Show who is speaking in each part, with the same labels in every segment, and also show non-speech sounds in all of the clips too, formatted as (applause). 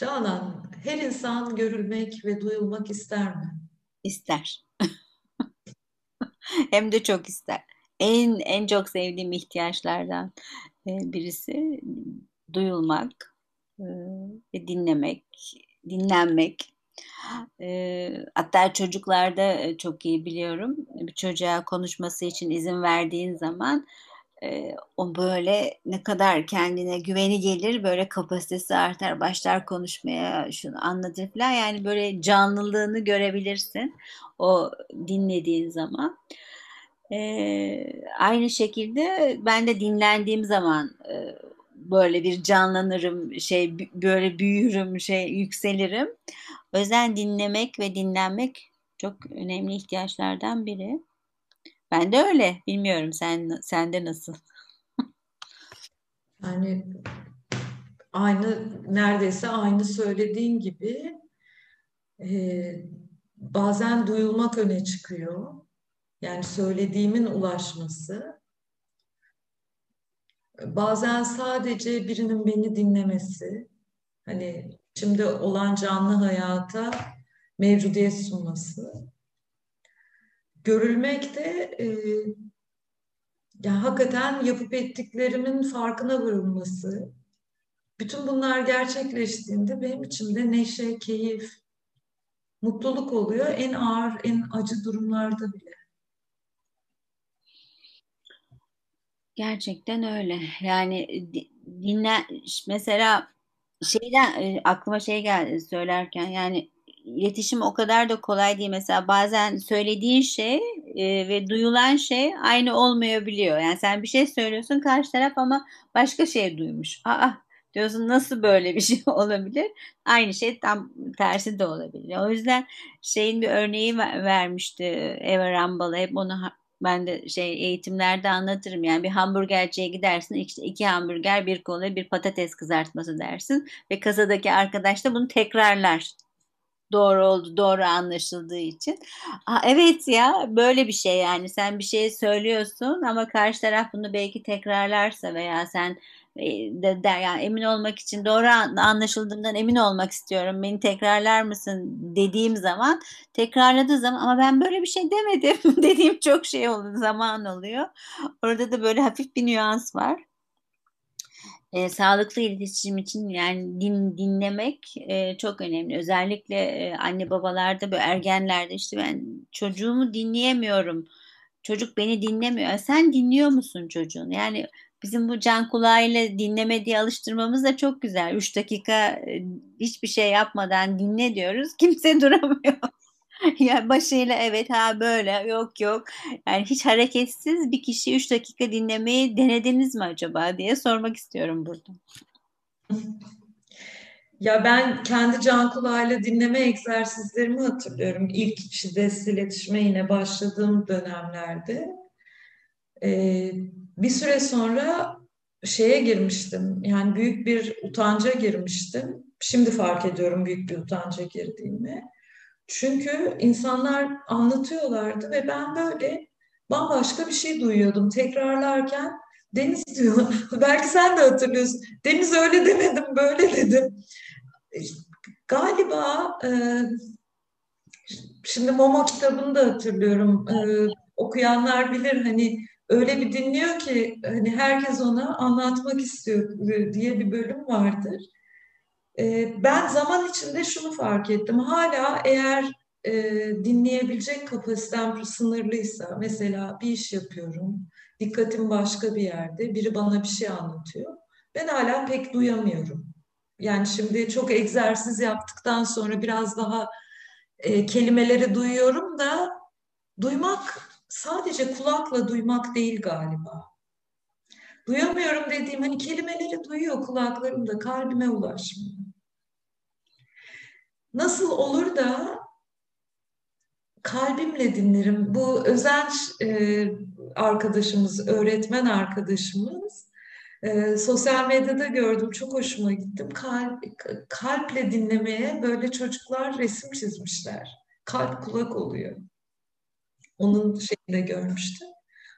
Speaker 1: Canan, her insan görülmek ve duyulmak ister mi?
Speaker 2: İster. (laughs) Hem de çok ister. En en çok sevdiğim ihtiyaçlardan e, birisi duyulmak e, ve dinlemek, dinlenmek. E, hatta çocuklarda çok iyi biliyorum. Bir çocuğa konuşması için izin verdiğin zaman e, o böyle ne kadar kendine güveni gelir böyle kapasitesi artar başlar konuşmaya şunu anlatır falan yani böyle canlılığını görebilirsin o dinlediğin zaman. E, aynı şekilde ben de dinlendiğim zaman e, böyle bir canlanırım şey böyle büyürüm şey yükselirim. O yüzden dinlemek ve dinlenmek çok önemli ihtiyaçlardan biri. Ben de öyle. Bilmiyorum sen sende nasıl? (laughs)
Speaker 1: Yani aynı neredeyse aynı söylediğin gibi e, bazen duyulmak öne çıkıyor. Yani söylediğimin ulaşması. Bazen sadece birinin beni dinlemesi. Hani şimdi olan canlı hayata mevcudiyet sunması görülmek de e, yani hakikaten yapıp ettiklerimin farkına varılması. Bütün bunlar gerçekleştiğinde benim içimde neşe, keyif, mutluluk oluyor. En ağır, en acı durumlarda bile.
Speaker 2: Gerçekten öyle. Yani dinle mesela şeyden e, aklıma şey geldi söylerken yani iletişim o kadar da kolay değil. Mesela bazen söylediğin şey e, ve duyulan şey aynı olmayabiliyor. Yani sen bir şey söylüyorsun karşı taraf ama başka şey duymuş. Aa diyorsun nasıl böyle bir şey (laughs) olabilir? Aynı şey tam tersi de olabilir. O yüzden şeyin bir örneği vermişti Eva Rambala. Hep onu ben de şey eğitimlerde anlatırım. Yani bir hamburgerciye gidersin işte iki hamburger bir kola bir patates kızartması dersin ve kasadaki arkadaş da bunu tekrarlar doğru oldu, doğru anlaşıldığı için. Aa, evet ya böyle bir şey yani sen bir şey söylüyorsun ama karşı taraf bunu belki tekrarlarsa veya sen e, de, de, yani emin olmak için doğru anlaşıldığından emin olmak istiyorum. Beni tekrarlar mısın dediğim zaman tekrarladığı zaman ama ben böyle bir şey demedim (laughs) dediğim çok şey oldu zaman oluyor. Orada da böyle hafif bir nüans var e, sağlıklı iletişim için yani din, dinlemek e, çok önemli. Özellikle e, anne babalarda böyle ergenlerde işte ben çocuğumu dinleyemiyorum. Çocuk beni dinlemiyor. Sen dinliyor musun çocuğun? Yani bizim bu can kulağıyla dinleme diye alıştırmamız da çok güzel. Üç dakika e, hiçbir şey yapmadan dinle diyoruz. (laughs) Kimse duramıyor. (laughs) ya başıyla evet ha böyle yok yok. Yani hiç hareketsiz bir kişi 3 dakika dinlemeyi denediniz mi acaba diye sormak istiyorum burada.
Speaker 1: Ya ben kendi can kulağıyla dinleme egzersizlerimi hatırlıyorum. İlk şiddetsiz iletişime yine başladığım dönemlerde. Ee, bir süre sonra şeye girmiştim. Yani büyük bir utanca girmiştim. Şimdi fark ediyorum büyük bir utanca girdiğimi. Çünkü insanlar anlatıyorlardı ve ben böyle bambaşka bir şey duyuyordum. Tekrarlarken Deniz diyor, (laughs) belki sen de hatırlıyorsun. Deniz öyle demedim, böyle dedim. Galiba e, şimdi Momo kitabını da hatırlıyorum. E, okuyanlar bilir hani öyle bir dinliyor ki hani herkes ona anlatmak istiyor diye bir bölüm vardır. Ee, ben zaman içinde şunu fark ettim. Hala eğer e, dinleyebilecek kapasitem sınırlıysa, mesela bir iş yapıyorum, dikkatim başka bir yerde, biri bana bir şey anlatıyor. Ben hala pek duyamıyorum. Yani şimdi çok egzersiz yaptıktan sonra biraz daha e, kelimeleri duyuyorum da duymak sadece kulakla duymak değil galiba. Duyamıyorum dediğim hani kelimeleri duyuyor kulaklarımda kalbime ulaşmıyor. Nasıl olur da kalbimle dinlerim. Bu özel e, arkadaşımız, öğretmen arkadaşımız e, sosyal medyada gördüm. Çok hoşuma gittim. Kalp, kalple dinlemeye böyle çocuklar resim çizmişler. Kalp kulak oluyor. Onun şeyinde görmüştüm.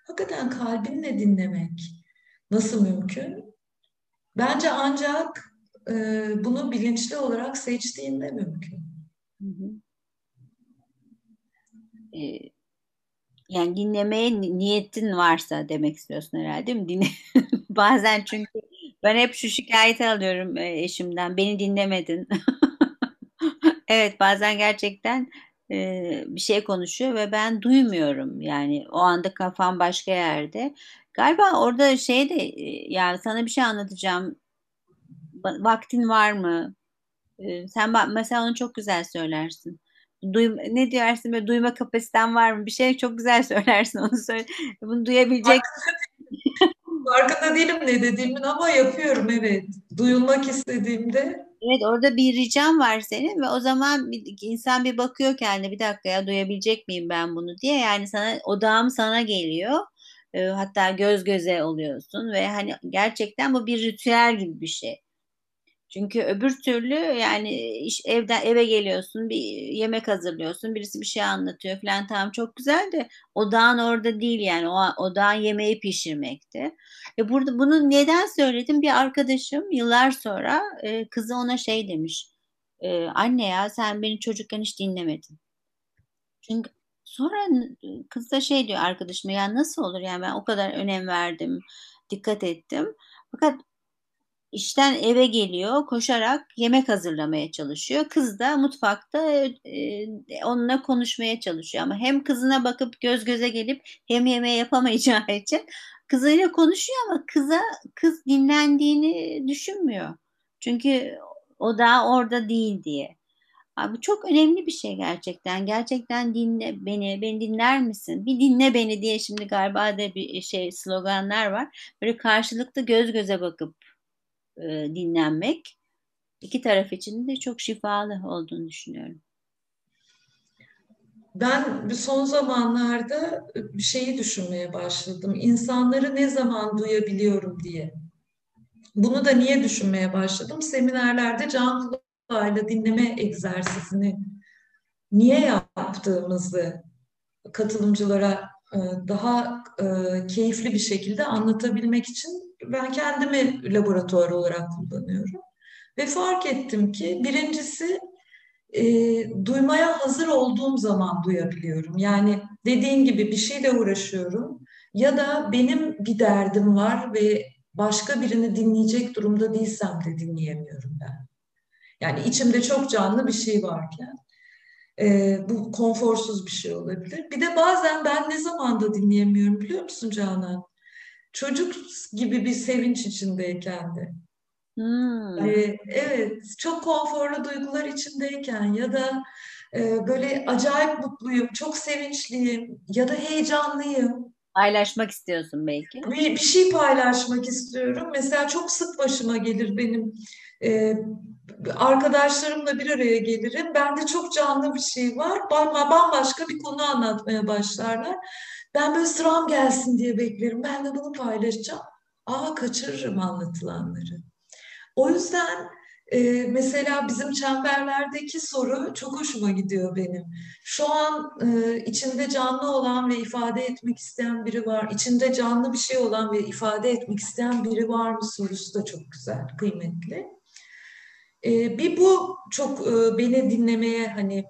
Speaker 1: Hakikaten kalbinle dinlemek nasıl mümkün? Bence ancak e, bunu bilinçli olarak seçtiğinde mümkün. Hı hı.
Speaker 2: Ee, yani dinlemeye niyetin varsa demek istiyorsun herhalde değil mi? Dinle (laughs) Bazen çünkü ben hep şu şikayeti alıyorum e, eşimden. Beni dinlemedin. (laughs) evet bazen gerçekten e, bir şey konuşuyor ve ben duymuyorum. Yani o anda kafam başka yerde. Galiba orada şey de e, yani sana bir şey anlatacağım. Vaktin var mı? E, sen mesela onu çok güzel söylersin. Duym ne diyorsun böyle duyma kapasiten var mı? Bir şey çok güzel (laughs) söylersin onu söyle. Bunu duyabilecek
Speaker 1: Farkında değilim ne dediğimin ama yapıyorum evet. Duyulmak istediğimde.
Speaker 2: Evet orada bir ricam var senin ve o zaman bir, insan bir bakıyor kendine bir dakika ya duyabilecek miyim ben bunu diye yani sana odağım sana geliyor. E, hatta göz göze oluyorsun ve hani gerçekten bu bir ritüel gibi bir şey. Çünkü öbür türlü yani iş, evden eve geliyorsun, bir yemek hazırlıyorsun, birisi bir şey anlatıyor falan tamam çok güzel de odağın orada değil yani o odağın yemeği pişirmekti. E burada bunu neden söyledim? Bir arkadaşım yıllar sonra e, kızı ona şey demiş. E, Anne ya sen beni çocukken hiç dinlemedin. Çünkü sonra kız da şey diyor arkadaşıma ya nasıl olur yani ben o kadar önem verdim, dikkat ettim. Fakat işten eve geliyor koşarak yemek hazırlamaya çalışıyor. Kız da mutfakta e, onunla konuşmaya çalışıyor ama hem kızına bakıp göz göze gelip hem yemeği yapamayacağı (laughs) için kızıyla konuşuyor ama kıza kız dinlendiğini düşünmüyor. Çünkü o da orada değil diye. Abi çok önemli bir şey gerçekten. Gerçekten dinle beni, beni dinler misin? Bir dinle beni diye şimdi galiba da bir şey sloganlar var. Böyle karşılıklı göz göze bakıp e, dinlenmek iki taraf için de çok şifalı olduğunu düşünüyorum.
Speaker 1: Ben son zamanlarda şeyi düşünmeye başladım. İnsanları ne zaman duyabiliyorum diye. Bunu da niye düşünmeye başladım? Seminerlerde can kulağıyla dinleme egzersizini niye yaptığımızı katılımcılara e, daha e, keyifli bir şekilde anlatabilmek için ben kendimi laboratuvar olarak kullanıyorum. Ve fark ettim ki birincisi e, duymaya hazır olduğum zaman duyabiliyorum. Yani dediğin gibi bir şeyle uğraşıyorum ya da benim bir derdim var ve başka birini dinleyecek durumda değilsem de dinleyemiyorum ben. Yani içimde çok canlı bir şey varken e, bu konforsuz bir şey olabilir. Bir de bazen ben ne zaman da dinleyemiyorum biliyor musun Canan? Çocuk gibi bir sevinç içindeyken de. Hmm. Ee, evet, çok konforlu duygular içindeyken ya da e, böyle acayip mutluyum, çok sevinçliyim ya da heyecanlıyım.
Speaker 2: Paylaşmak istiyorsun belki.
Speaker 1: Bir, bir şey paylaşmak istiyorum. Mesela çok sık başıma gelir benim e, arkadaşlarımla bir araya gelirim. Bende çok canlı bir şey var. Bambaşka bir konu anlatmaya başlarlar. Ben böyle sıram gelsin diye beklerim. Ben de bunu paylaşacağım. Aa kaçırırım anlatılanları. O yüzden e, mesela bizim çemberlerdeki soru çok hoşuma gidiyor benim. Şu an e, içinde canlı olan ve ifade etmek isteyen biri var. İçinde canlı bir şey olan ve ifade etmek isteyen biri var mı sorusu da çok güzel, kıymetli. E, bir bu çok e, beni dinlemeye hani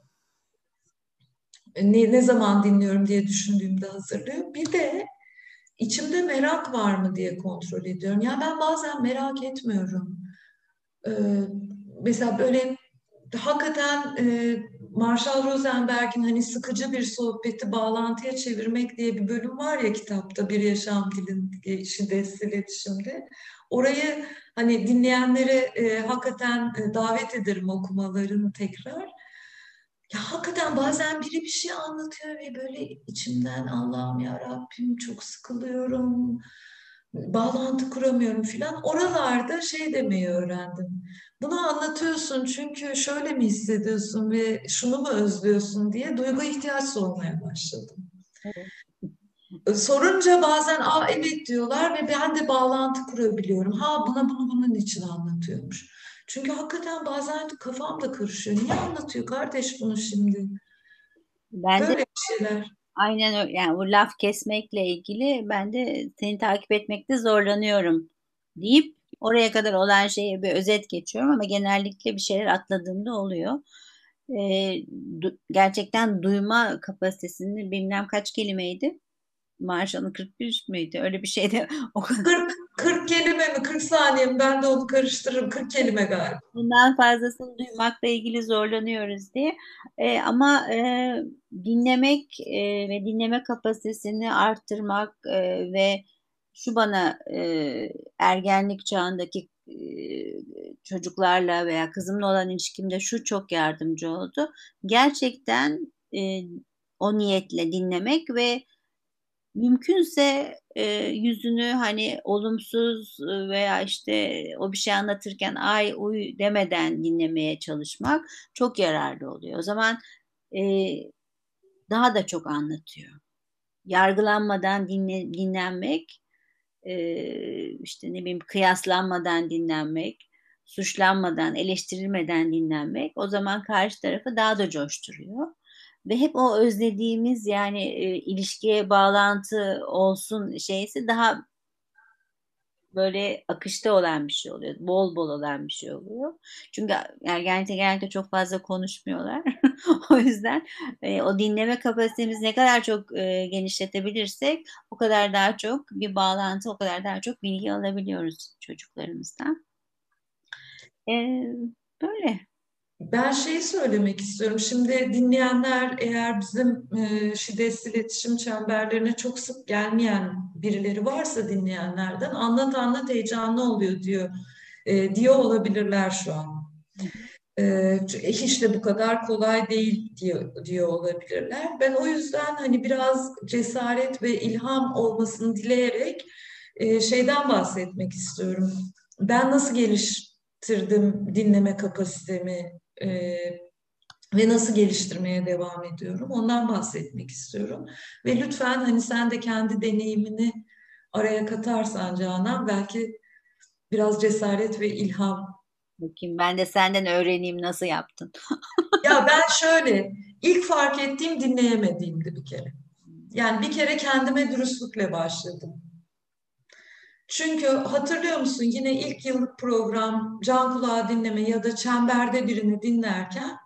Speaker 1: ne, ne zaman dinliyorum diye düşündüğümde hazırlıyor. Bir de içimde merak var mı diye kontrol ediyorum. Ya ben bazen merak etmiyorum. Ee, mesela böyle hakikaten e, Marshall Rosenberg'in hani sıkıcı bir sohbeti bağlantıya çevirmek diye bir bölüm var ya kitapta Bir Yaşam Dilin Şiddetsiz İletişim'de. Orayı hani dinleyenlere e, hakikaten e, davet ederim okumalarını tekrar. Ya hakikaten bazen biri bir şey anlatıyor ve böyle içimden Allah'ım ya Rabbim çok sıkılıyorum, bağlantı kuramıyorum filan. Oralarda şey demeyi öğrendim. Bunu anlatıyorsun çünkü şöyle mi hissediyorsun ve şunu mu özlüyorsun diye duygu ihtiyaç olmaya başladım. Evet. Sorunca bazen aa evet diyorlar ve ben de bağlantı kurabiliyorum. Ha buna bunu bunun için anlatıyormuş. Çünkü hakikaten bazen kafam da karışıyor. Niye anlatıyor kardeş bunu şimdi?
Speaker 2: Ben Böyle de, şeyler. Aynen öyle. Yani bu laf kesmekle ilgili ben de seni takip etmekte zorlanıyorum deyip Oraya kadar olan şeye bir özet geçiyorum ama genellikle bir şeyler atladığımda oluyor. Ee, du- gerçekten duyma kapasitesini bilmem kaç kelimeydi. Marshall'ın 41 müydü? Öyle bir şeyde (laughs) o kadar.
Speaker 1: 40, 40 kelime mi 40 saniye mi ben de onu karıştırırım 40 kelime galiba.
Speaker 2: Bundan fazlasını duymakla ilgili zorlanıyoruz diye. Ee, ama e, dinlemek e, ve dinleme kapasitesini arttırmak e, ve şu bana e, ergenlik çağındaki e, çocuklarla veya kızımla olan ilişkimde şu çok yardımcı oldu. Gerçekten e, o niyetle dinlemek ve mümkünse e, yüzünü hani olumsuz veya işte o bir şey anlatırken ay uy demeden dinlemeye çalışmak çok yararlı oluyor. O zaman e, daha da çok anlatıyor. Yargılanmadan dinle, dinlenmek, e, işte ne bileyim kıyaslanmadan dinlenmek, suçlanmadan, eleştirilmeden dinlenmek o zaman karşı tarafı daha da coşturuyor ve hep o özlediğimiz yani e, ilişkiye bağlantı olsun şeysi daha böyle akışta olan bir şey oluyor. Bol bol olan bir şey oluyor. Çünkü ergenlikte genellikle çok fazla konuşmuyorlar. (laughs) o yüzden e, o dinleme kapasitemizi ne kadar çok e, genişletebilirsek o kadar daha çok bir bağlantı, o kadar daha çok bilgi alabiliyoruz çocuklarımızdan. E, böyle.
Speaker 1: Ben şeyi söylemek istiyorum. Şimdi dinleyenler eğer bizim e, şiddetsiz iletişim çemberlerine çok sık gelmeyen birileri varsa dinleyenlerden anlat anlat heyecanlı oluyor diyor. E, diyor olabilirler şu an. E, hiç de bu kadar kolay değil diyor, diyor olabilirler. Ben o yüzden hani biraz cesaret ve ilham olmasını dileyerek e, şeyden bahsetmek istiyorum. Ben nasıl geliştirdim dinleme kapasitemi e, ve nasıl geliştirmeye devam ediyorum ondan bahsetmek istiyorum. Ve lütfen hani sen de kendi deneyimini araya katarsan Canan belki biraz cesaret ve ilham.
Speaker 2: Bakayım ben de senden öğreneyim nasıl yaptın. (laughs)
Speaker 1: ya ben şöyle ilk fark ettiğim dinleyemediğimdi bir kere. Yani bir kere kendime dürüstlükle başladım. Çünkü hatırlıyor musun yine ilk yıllık program can kulağı dinleme ya da çemberde birini dinlerken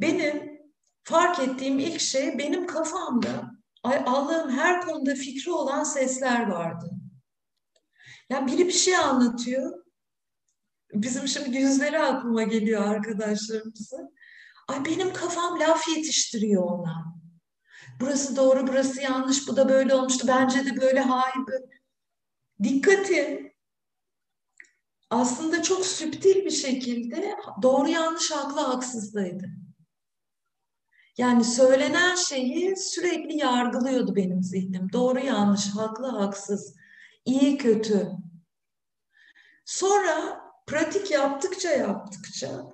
Speaker 1: benim fark ettiğim ilk şey benim kafamda ay Allah'ım her konuda fikri olan sesler vardı. Ya biri bir şey anlatıyor. Bizim şimdi yüzleri aklıma geliyor arkadaşlarımızın. Ay benim kafam laf yetiştiriyor ona. Burası doğru, burası yanlış, bu da böyle olmuştu. Bence de böyle, hayır böyle dikkatin aslında çok süptil bir şekilde doğru yanlış haklı haksızdaydı. Yani söylenen şeyi sürekli yargılıyordu benim zihnim. Doğru yanlış, haklı haksız, iyi kötü. Sonra pratik yaptıkça yaptıkça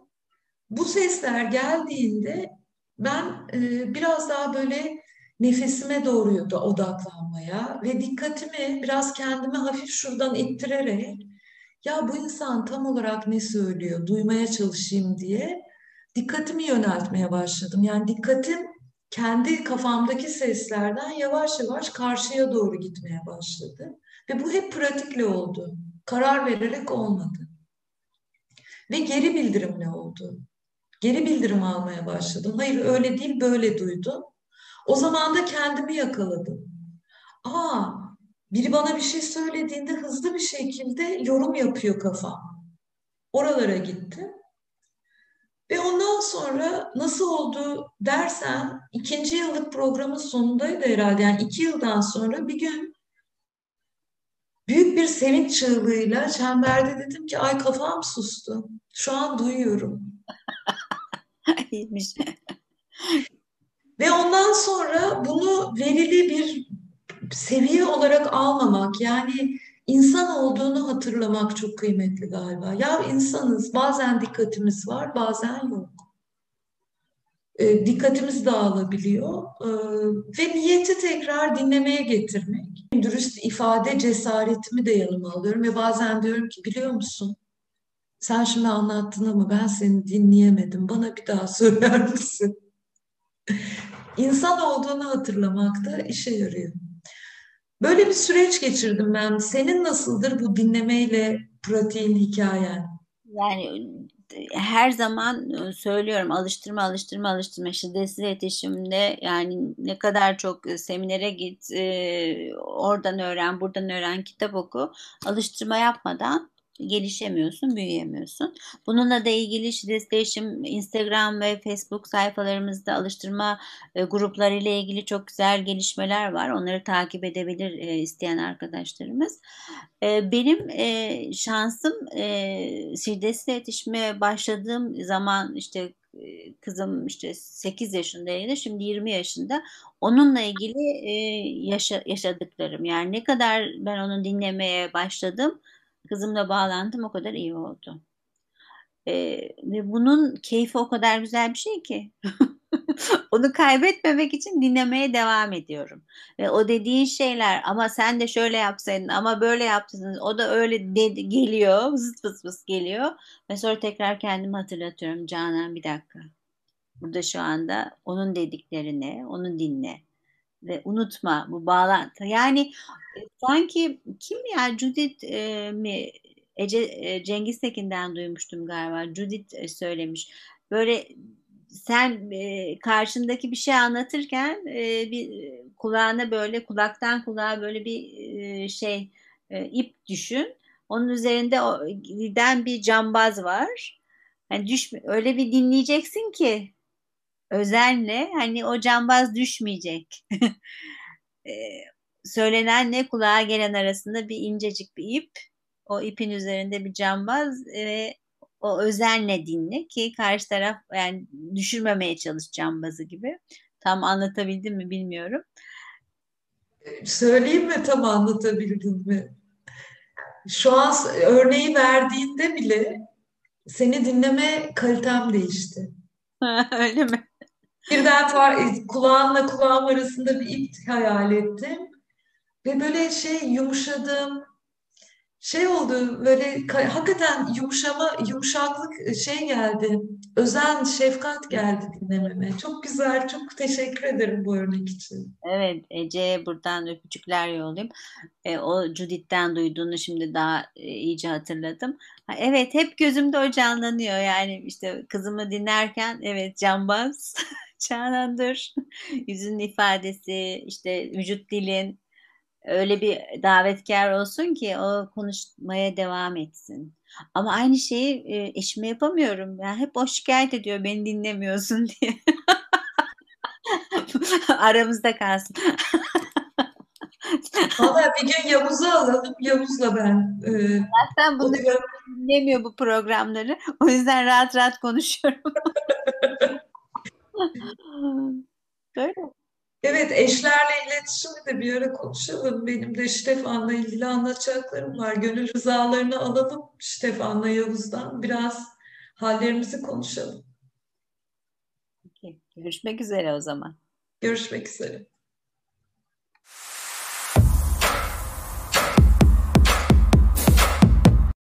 Speaker 1: bu sesler geldiğinde ben e, biraz daha böyle nefesime doğru odaklanmaya ve dikkatimi biraz kendime hafif şuradan ittirerek ya bu insan tam olarak ne söylüyor duymaya çalışayım diye dikkatimi yöneltmeye başladım. Yani dikkatim kendi kafamdaki seslerden yavaş yavaş karşıya doğru gitmeye başladı. Ve bu hep pratikle oldu. Karar vererek olmadı. Ve geri bildirimle oldu. Geri bildirim almaya başladım. Hayır öyle değil böyle duydum. O zaman da kendimi yakaladım. Aa, biri bana bir şey söylediğinde hızlı bir şekilde yorum yapıyor kafam. Oralara gittim. Ve ondan sonra nasıl oldu dersen ikinci yıllık programın sonundaydı herhalde. Yani iki yıldan sonra bir gün büyük bir sevinç çığlığıyla çemberde dedim ki ay kafam sustu. Şu an duyuyorum. (laughs) İyiymiş. Ve ondan sonra bunu verili bir seviye olarak almamak yani insan olduğunu hatırlamak çok kıymetli galiba. Ya insanız bazen dikkatimiz var bazen yok. E, dikkatimiz dağılabiliyor e, ve niyeti tekrar dinlemeye getirmek. Dürüst ifade cesaretimi de yanıma alıyorum ve bazen diyorum ki biliyor musun sen şimdi anlattın ama ben seni dinleyemedim. Bana bir daha söyler misin? İnsan olduğunu hatırlamak da işe yarıyor. Böyle bir süreç geçirdim ben. Senin nasıldır bu dinlemeyle pratiğin hikayen?
Speaker 2: Yani her zaman e, söylüyorum alıştırma alıştırma alıştırma şiddetsiz iletişimde yani ne kadar çok e, seminere git e, oradan öğren buradan öğren kitap oku alıştırma yapmadan gelişemiyorsun, büyüyemiyorsun. Bununla da ilgili şiddetleşim Instagram ve Facebook sayfalarımızda alıştırma e, grupları ile ilgili çok güzel gelişmeler var. Onları takip edebilir e, isteyen arkadaşlarımız. E, benim e, şansım e, şiddetle iletişime başladığım zaman işte e, kızım işte 8 yaşındaydı şimdi 20 yaşında onunla ilgili e, yaşa, yaşadıklarım yani ne kadar ben onu dinlemeye başladım Kızımla bağlantım o kadar iyi oldu. Ee, ve bunun keyfi o kadar güzel bir şey ki. (laughs) Onu kaybetmemek için dinlemeye devam ediyorum. Ve o dediğin şeyler ama sen de şöyle yapsaydın ama böyle yaptın o da öyle dedi, geliyor zıt fıs fıs geliyor. Ve sonra tekrar kendimi hatırlatıyorum Canan bir dakika. Burada şu anda onun dediklerini onu dinle ve unutma bu bağlantı. Yani sanki kim ya Judith e, mi Ece e, Cengiz Tekin'den duymuştum galiba. Judith e, söylemiş. Böyle sen e, karşındaki bir şey anlatırken e, bir e, kulağına böyle kulaktan kulağa böyle bir e, şey e, ip düşün. Onun üzerinde o, giden bir cambaz var. Yani düş öyle bir dinleyeceksin ki özenle hani o cambaz düşmeyecek. (laughs) e, söylenenle kulağa gelen arasında bir incecik bir ip. O ipin üzerinde bir cambaz ve o özenle dinle ki karşı taraf yani düşürmemeye çalış cambazı gibi. Tam anlatabildim mi bilmiyorum.
Speaker 1: Söyleyeyim mi tam anlatabildim mi? Şu an örneği verdiğinde bile seni dinleme kalitem değişti. (laughs)
Speaker 2: Öyle mi?
Speaker 1: Birden far, kulağınla kulağım arasında bir ip hayal ettim. Ve böyle şey yumuşadım. Şey oldu böyle hakikaten yumuşama, yumuşaklık şey geldi. Özen, şefkat geldi dinlememe. Çok güzel, çok teşekkür ederim bu örnek için.
Speaker 2: Evet, Ece'ye buradan öpücükler yollayayım. E, o Judith'ten duyduğunu şimdi daha e, iyice hatırladım. Ha, evet, hep gözümde o canlanıyor. Yani işte kızımı dinlerken evet cambaz (laughs) Canan'dır. Yüzün ifadesi, işte vücut dilin öyle bir davetkar olsun ki o konuşmaya devam etsin. Ama aynı şeyi e, eşime yapamıyorum. Yani hep o şikayet ediyor beni dinlemiyorsun (laughs) diye. Aramızda kalsın. (laughs)
Speaker 1: Valla bir gün Yavuz'u alalım. Yavuz'la ben.
Speaker 2: E, Zaten bunu dinlemiyor bu programları. O yüzden rahat rahat konuşuyorum. (laughs)
Speaker 1: Böyle. Evet, eşlerle iletişimi de bir ara konuşalım. Benim de Stefan'la ilgili anlatacaklarım var. Gönül rızalarını alalım Stefan'la Yavuz'dan. Biraz hallerimizi konuşalım.
Speaker 2: Peki, görüşmek üzere o zaman.
Speaker 1: Görüşmek üzere.